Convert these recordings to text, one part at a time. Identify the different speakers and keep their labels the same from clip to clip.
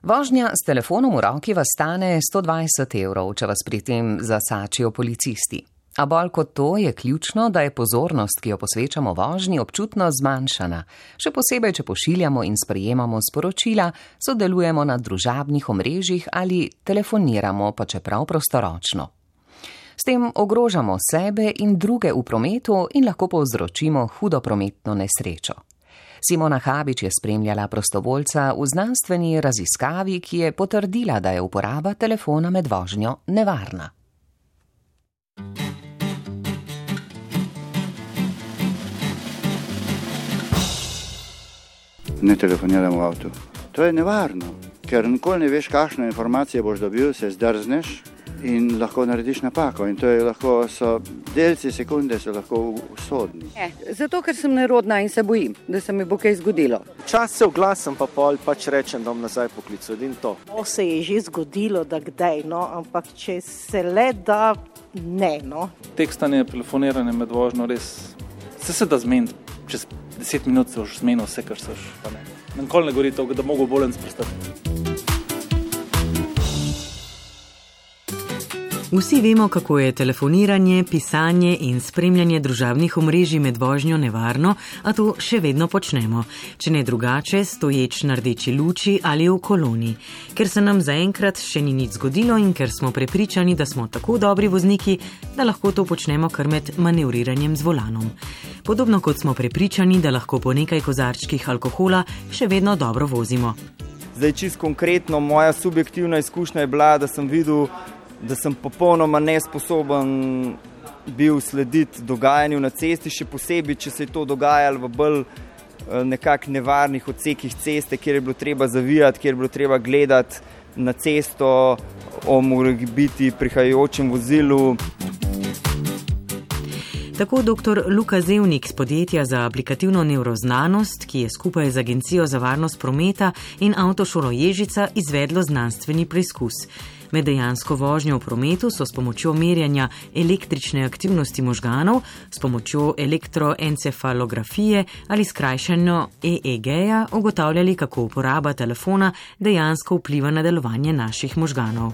Speaker 1: Vožnja s telefonom v roki vas stane 120 evrov, če vas pri tem zasačijo policisti. A bolj kot to je ključno, da je pozornost, ki jo posvečamo vožnji, občutno zmanjšana, še posebej, če pošiljamo in sprejemamo sporočila, sodelujemo na družabnih omrežjih ali telefoniramo, pa čeprav prostoročno. S tem ogrožamo sebe in druge v prometu in lahko povzročimo hudo prometno nesrečo. Simona Habič je spremljala prostovoljca v znanstveni raziskavi, ki je potrdila, da je uporaba telefona med vožnjo nevarna.
Speaker 2: ne telefoniramo v avtu. To je nevarno, ker nikoli ne veš, kakšne informacije boš dobil, se zdrzneš in lahko narediš napako. In to je lahko, so delci sekunde, so lahko usodni.
Speaker 3: Zato, ker sem nerodna in se bojim, da se mi bo kaj zgodilo.
Speaker 4: Čas se oglasim, pa pol pač rečem, da bom nazaj poklical in to.
Speaker 5: To se je že zgodilo, da kdaj, no, ampak če se le da, ne. No.
Speaker 6: Tekstanje, telefoniranje med vožnjo, res se, se da zmeniti. Čez deset minut se už zmenil vse, kar se že. Nikoli ne govori to, da mogo bolj sprostati.
Speaker 7: Vsi vemo, kako je telefoniranje, pisanje in spremljanje družabnih omrežij med vožnjo nevarno, a to še vedno počnemo, če ne drugače, stoječ na rdeči luči ali v koloni. Ker se nam zaenkrat še ni nič zgodilo in ker smo prepričani, da smo tako dobri vozniki, da lahko to počnemo kar med manevriranjem z volanom. Podobno kot smo prepričani, da lahko po nekaj kozarčkih alkohola še vedno dobro vozimo.
Speaker 8: Zdaj, čist konkretno, moja subjektivna izkušnja je bila, da sem videl da sem popolnoma nesposoben bil slediti dogajanju na cesti, še posebej, če se je to dogajalo v bolj eh, nekakšnih nevarnih odsekih ceste, kjer je bilo treba zavijati, kjer je bilo treba gledati na cesto o morebiti prihajajočem vozilu.
Speaker 7: Tako dr. Luka Zevnik z podjetja za aplikativno neuroznanost, ki je skupaj z Agencijo za varnost prometa in avtošolo Ježica izvedlo znanstveni preizkus. Med dejansko vožnjo v prometu so s pomočjo merjanja električne aktivnosti možganov, s pomočjo elektroencefalografije ali skrajšanja EEG-ja ugotavljali, kako uporaba telefona dejansko vpliva na delovanje naših možganov.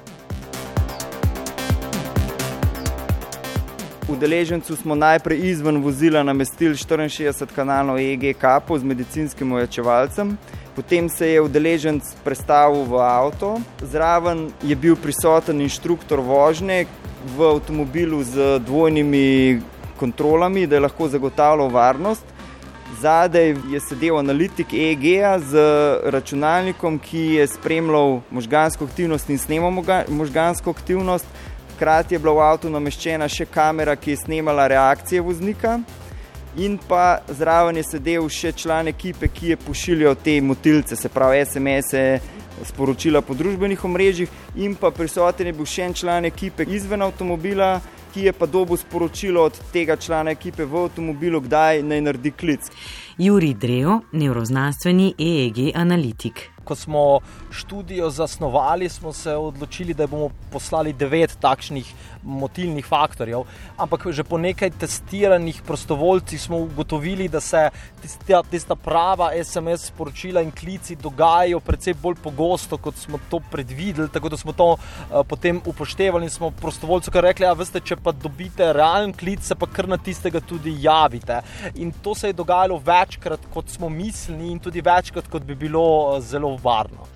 Speaker 8: Udeležencu smo najprej izven vozila namestili 64 kanalov EEG kapo z medicinskim ojačevalcem. Potem se je udeleženc predstavil v avto, zraven je bil prisoten inštruktor vožnje v avtomobilu z dvojnimi kontrolami, da je lahko zagotavljal varnost. Zadaj je sedel analitik EEG-ja z računalnikom, ki je spremljal možgansko aktivnost in snemal možgansko aktivnost. Hkrati je bila v avtu nameščena še kamera, ki je snemala reakcije voznika in pa zraven je sedel še član ekipe, ki je pošiljal te motilce, se pravi SMS-e, sporočila po družbenih omrežjih, in pa prisoten je bil še en član ekipe izven avtomobila, ki je pa dobil sporočilo od tega člana ekipe v avtomobilu, kdaj naj naredi klic.
Speaker 7: Juri Drejo, neuroznanstveni EEG analitik
Speaker 4: ko smo študijo zasnovali, smo se odločili, da bomo poslali devet takšnih motilnih faktorjev. Ampak že po nekaj testiranih prostovoljcih smo ugotovili, da se tista, tista prava SMS sporočila in klici dogajajo precej bolj pogosto, kot smo to predvideli. Tako da smo to uh, potem upoštevali in smo prostovoljcu rekli: veste, če pa dobite realen klic, se pa kar na tistega tudi javite. In to se je dogajalo večkrat, kot smo mislili, in tudi večkrat, kot bi bilo uh, zelo varno.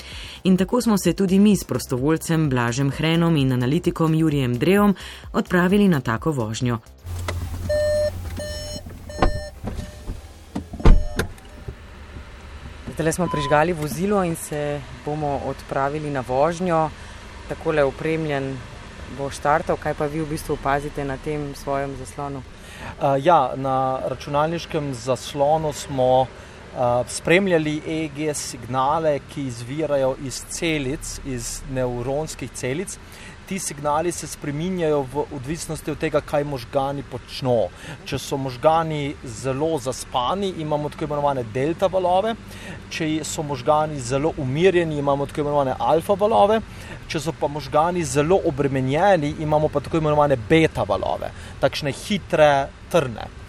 Speaker 7: In tako smo se tudi mi s prostovoljcem Blažem Hrenom in analitikom Jurijem Drevom odpravili na tako vožnjo. Zdaj smo prižgali vozilo in se bomo odpravili na vožnjo. Tako le opremljen bo štartov, kaj pa vi v bistvu opazite na tem svojem zaslonu?
Speaker 4: Uh, ja, na računalniškem zaslonu smo uh, spremljali EG signale, ki izvirajo iz celic, iz nevronskih celic. Ti signali se spreminjajo v odvisnosti od tega, kaj možgani počnejo. Če so možgani zelo zaspani, imamo tako imenovane delta valove, če so možgani zelo umirjeni, imamo tako imenovane alfa valove, če so pa možgani zelo obremenjeni, imamo pa tako imenovane beta valove, takšne hitre, trne.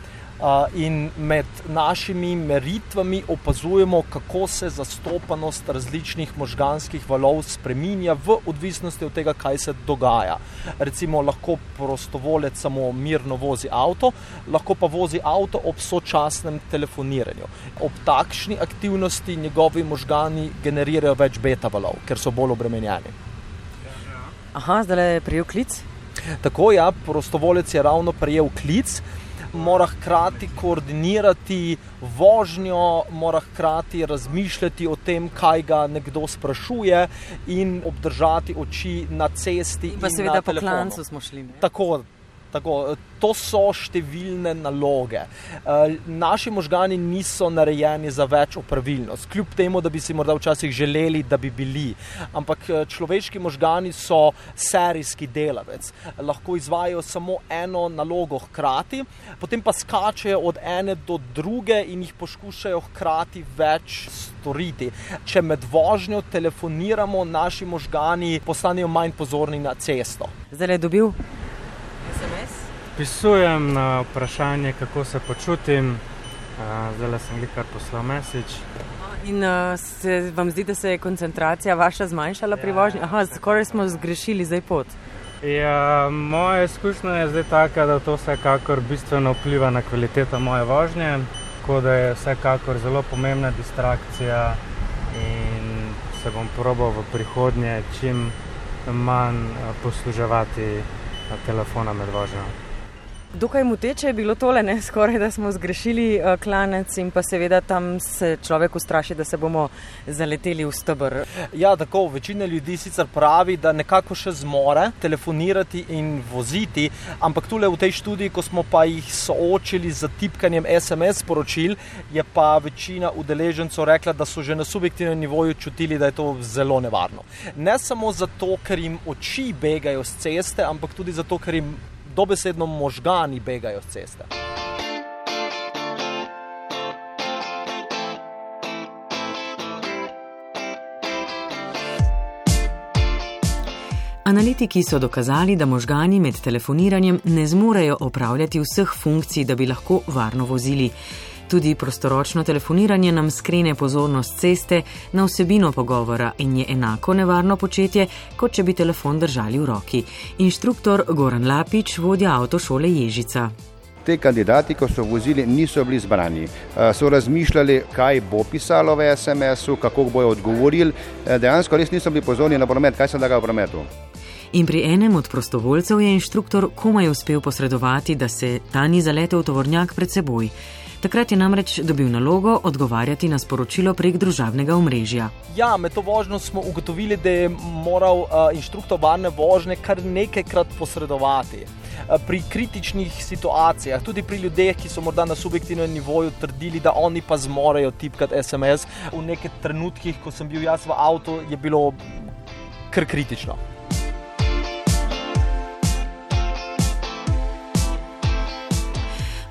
Speaker 4: In med našimi meritvami opazujemo, kako se zastopanost različnih možganskih valov spreminja v odvisnosti od tega, kaj se dogaja. Recimo, lahko prostovolec samo mirno vozi avto, lahko pa vozi avto ob sočasnem telefoniranju. Ob takšni aktivnosti njegovi možgani generirajo več beta valov, ker so bolj obremenjeni.
Speaker 9: Aha, zdaj je prijel klic.
Speaker 4: Tako ja, prostovolec je ravno prijel klic. Mora hkrati koordinirati vožnjo, mora hkrati razmišljati o tem, kaj ga nekdo sprašuje, in obdržati oči na cesti.
Speaker 9: Pa seveda po klancu smo šli. Ne?
Speaker 4: Tako, Tako, to so številne naloge. Eh, naši možgani niso narejeni za več opravilnost, kljub temu, da bi si morda včasih želeli, da bi bili. Ampak eh, človeški možgani so serijski delavec, lahko izvajo samo eno nalogo hkrati, potem pa skačejo od ene do druge in jih poskušajo hkrati več storiti. Če med vožnjo telefoniramo, naši možgani postanejo manj pozorni na cesto.
Speaker 9: Zdaj je dobil.
Speaker 10: Pisujem na vprašanje, kako se počutim, zdaj sem jih kar poslal mesič.
Speaker 9: In se vam zdi, da se je koncentracija vaša zmanjšala pri vožnji? Aha, skoraj smo zgrešili zdaj pot.
Speaker 10: Ja, moja izkušnja je zdaj taka, da to vsekakor bistveno vpliva na kvaliteto moje vožnje, tako da je vsekakor zelo pomembna distrakcija in se bom probal v prihodnje čim manj posluževati telefona med vožnjo.
Speaker 9: Dokaj muteče je bilo tole, ne? skoraj da smo zgrešili uh, klanec in pa seveda tam se človek ustraši, da se bomo zaleteli v stebr.
Speaker 4: Ja, tako večina ljudi sicer pravi, da nekako še zmore telefonirati in voziti, ampak tule v tej študiji, ko smo pa jih soočili z tipkanjem SMS sporočil, je pa večina udeležencev rekla, da so že na subjektivnem nivoju čutili, da je to zelo nevarno. Ne samo zato, ker jim oči begajo z ceste, ampak tudi zato, ker jim dobesedno možgani begajo z ceste.
Speaker 7: Analitiki so dokazali, da možgani med telefoniranjem ne zmorejo opravljati vseh funkcij, da bi lahko varno vozili. Tudi prostoročno telefoniranje nam skrene pozornost ceste na vsebino pogovora in je enako nevarno početje, kot če bi telefon držali v roki. Inštruktor Goran Lapič, vodja avtošole Ježica.
Speaker 11: Te kandidati, ko so vozili, niso bili zbrani. So razmišljali, kaj bo pisalo v SMS-u, kako bojo odgovorili. Dejansko res niso bili pozorni na promet, kaj se dogaja v prometu.
Speaker 7: In pri enem od prostovoljcev je inštruktor komaj uspel posredovati, da se ta ni zaletel tovornjak pred seboj. Takrat je namreč dobil nalogo odgovarjati na sporočilo prek družabnega omrežja.
Speaker 4: Ja, med to vožnjo smo ugotovili, da je moral uh, inštruktor varne vožnje kar nekajkrat posredovati. Pri kritičnih situacijah, tudi pri ljudeh, ki so morda na subjektivnem nivoju trdili, da oni pa zmorejo tipkati SMS, v nekaj trenutkih, ko sem bil jaz v avtu, je bilo kar kritično.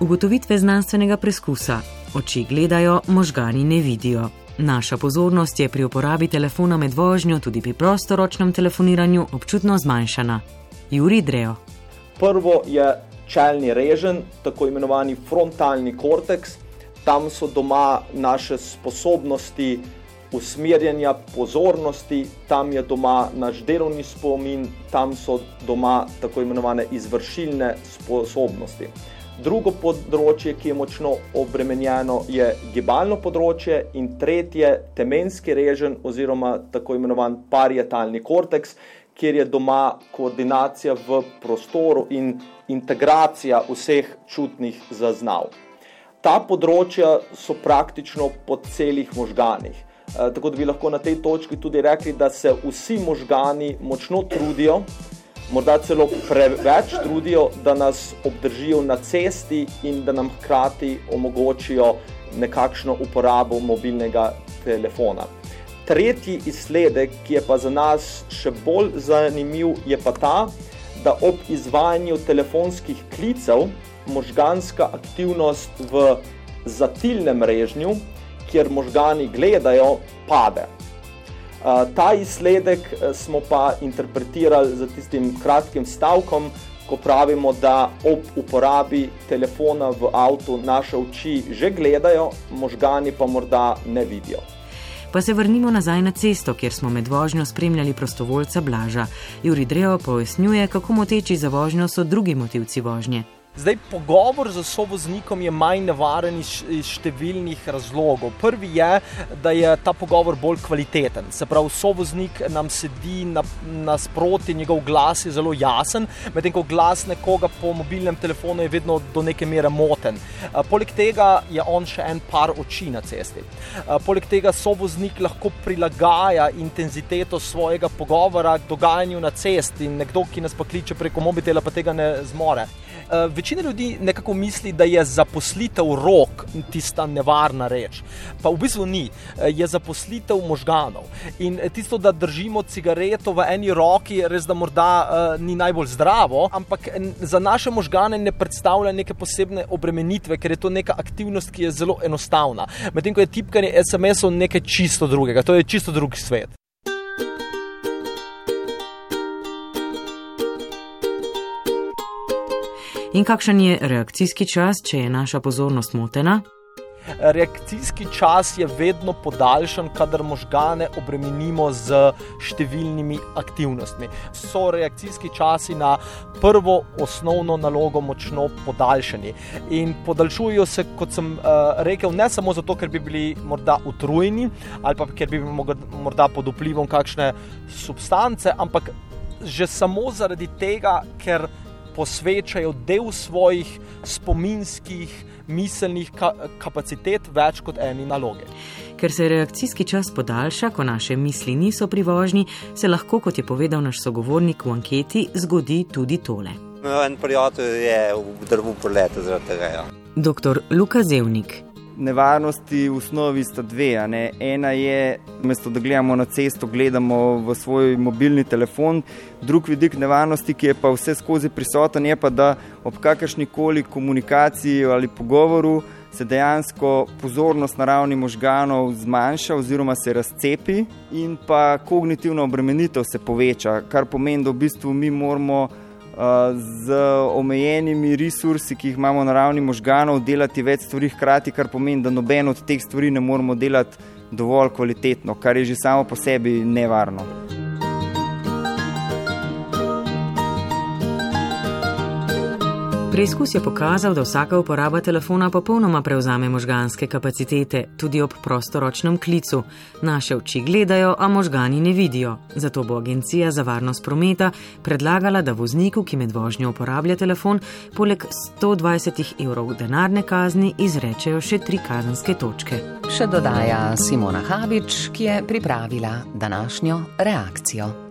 Speaker 7: Ugotovitve znanstvenega preskusa: oči gledajo, možgani ne vidijo. Naša pozornost je pri uporabi telefona med vožnjo, tudi pri prostoročnem telefoniranju, občutno zmanjšana. Juri Drejo.
Speaker 12: Prvo je čelni režen, tako imenovani frontalni korteks. Tam so doma naše sposobnosti usmerjanja pozornosti, tam je doma naš delovni spomin, tam so doma tako imenovane izvršilne sposobnosti. Drugo področje, ki je močno obremenjeno, je gibalno področje, in tretje, temenski režen oziroma tako imenovan parietalni korteks, kjer je doma koordinacija v prostoru in integracija vseh čutnih zaznav. Ta področja so praktično po celih možganih. Tako da bi lahko na tej točki tudi rekli, da se vsi možgani močno trudijo, morda celo preveč trudijo, da nas obdržijo na cesti in da nam hkrati omogočijo nekakšno uporabo mobilnega telefona. Tretji izsledek, ki je pa za nas še bolj zanimiv, je pa ta, da ob izvajanju telefonskih klicev možganska aktivnost v zatilnem režnju, kjer možgani gledajo, pade. Ta izsledek smo pa interpretirali z tistim kratkim stavkom, ko pravimo, da ob uporabi telefona v avtu naše oči že gledajo, možgani pa morda ne vidijo.
Speaker 7: Pa se vrnimo nazaj na cesto, kjer smo med vožnjo spremljali prostovoljca Blaža. Juri Drejo pojasnjuje, kako moteči za vožnjo so drugi motivci vožnje.
Speaker 4: Zdaj, pogovor z sovoznikom je manj nevaren iz, iz številnih razlogov. Prvi je, da je ta pogovor bolj kvaliteten. Se pravi, sovoznik nam sedi nasproti, na njegov glas je zelo jasen, medtem ko glas nekoga po mobilnem telefonu je vedno do neke mere moten. Poleg tega je on še en par oči na cesti. Poleg tega sovoznik lahko prilagaja intenziteto svojega pogovora dogajanju na cesti in nekdo, ki nas pa kliče preko mobitela, pa tega ne zmore. Večina ljudi nekako misli, da je zaposlitev rok tista nevarna reč. Pa v bistvu ni, je zaposlitev možganov. In tisto, da držimo cigareto v eni roki, res da morda uh, ni najbolj zdravo, ampak za naše možgane ne predstavlja neke posebne obremenitve, ker je to neka aktivnost, ki je zelo enostavna. Medtem ko je tipkanje SMS-ov nekaj čisto drugega, to je čisto drug svet.
Speaker 7: In kakšen je reakcijski čas, če je naša pozornost motena?
Speaker 4: Reakcijski čas je vedno podaljšan, kadar možgane obremenimo z številnimi aktivnostmi. So reakcijski časi na prvo osnovno nalogo močno podaljšani. In podaljšujejo se, kot sem uh, rekel, ne samo zato, ker bi bili morda utrujeni ali pa ker bi bili morda pod vplivom kakšne substance, ampak že samo zaradi tega, ker posvečajo del svojih spominskih, miselnih ka kapacitet več kot eni naloge.
Speaker 7: Ker se reakcijski čas podaljša, ko naše misli niso pri vožnji, se lahko, kot je povedal naš sogovornik v anketi, zgodi tudi tole.
Speaker 13: En prijatelj je v drvu poletel zaradi tega. Ja.
Speaker 7: Dr. Luka Zevnik
Speaker 8: nevarnosti v osnovi sta dve. Ena je, mesto da gledamo na cesto, gledamo v svoj mobilni telefon, drug vidik nevarnosti, ki je pa vse skozi prisoten, je pa, da ob kakršni koli komunikaciji ali pogovoru se dejansko pozornost na ravni možganov zmanjša oziroma se razcepi in pa kognitivna obremenitev se poveča, kar pomeni, da v bistvu mi moramo z omejenimi resursi, ki jih imamo na ravni možganov, delati več stvari hkrati, kar pomeni, da noben od teh stvari ne moremo delati dovolj kvalitetno, kar je že samo po sebi nevarno.
Speaker 7: Preizkus je pokazal, da vsaka uporaba telefona popolnoma prevzame možganske kapacitete, tudi ob prostoročnem klicu. Naše oči gledajo, a možgani ne vidijo. Zato bo Agencija za varnost prometa predlagala, da vozniku, ki med vožnjo uporablja telefon, poleg 120 evrov denarne kazni izrečejo še tri kazenske točke.
Speaker 1: Še dodaja Simona Habič, ki je pripravila današnjo reakcijo.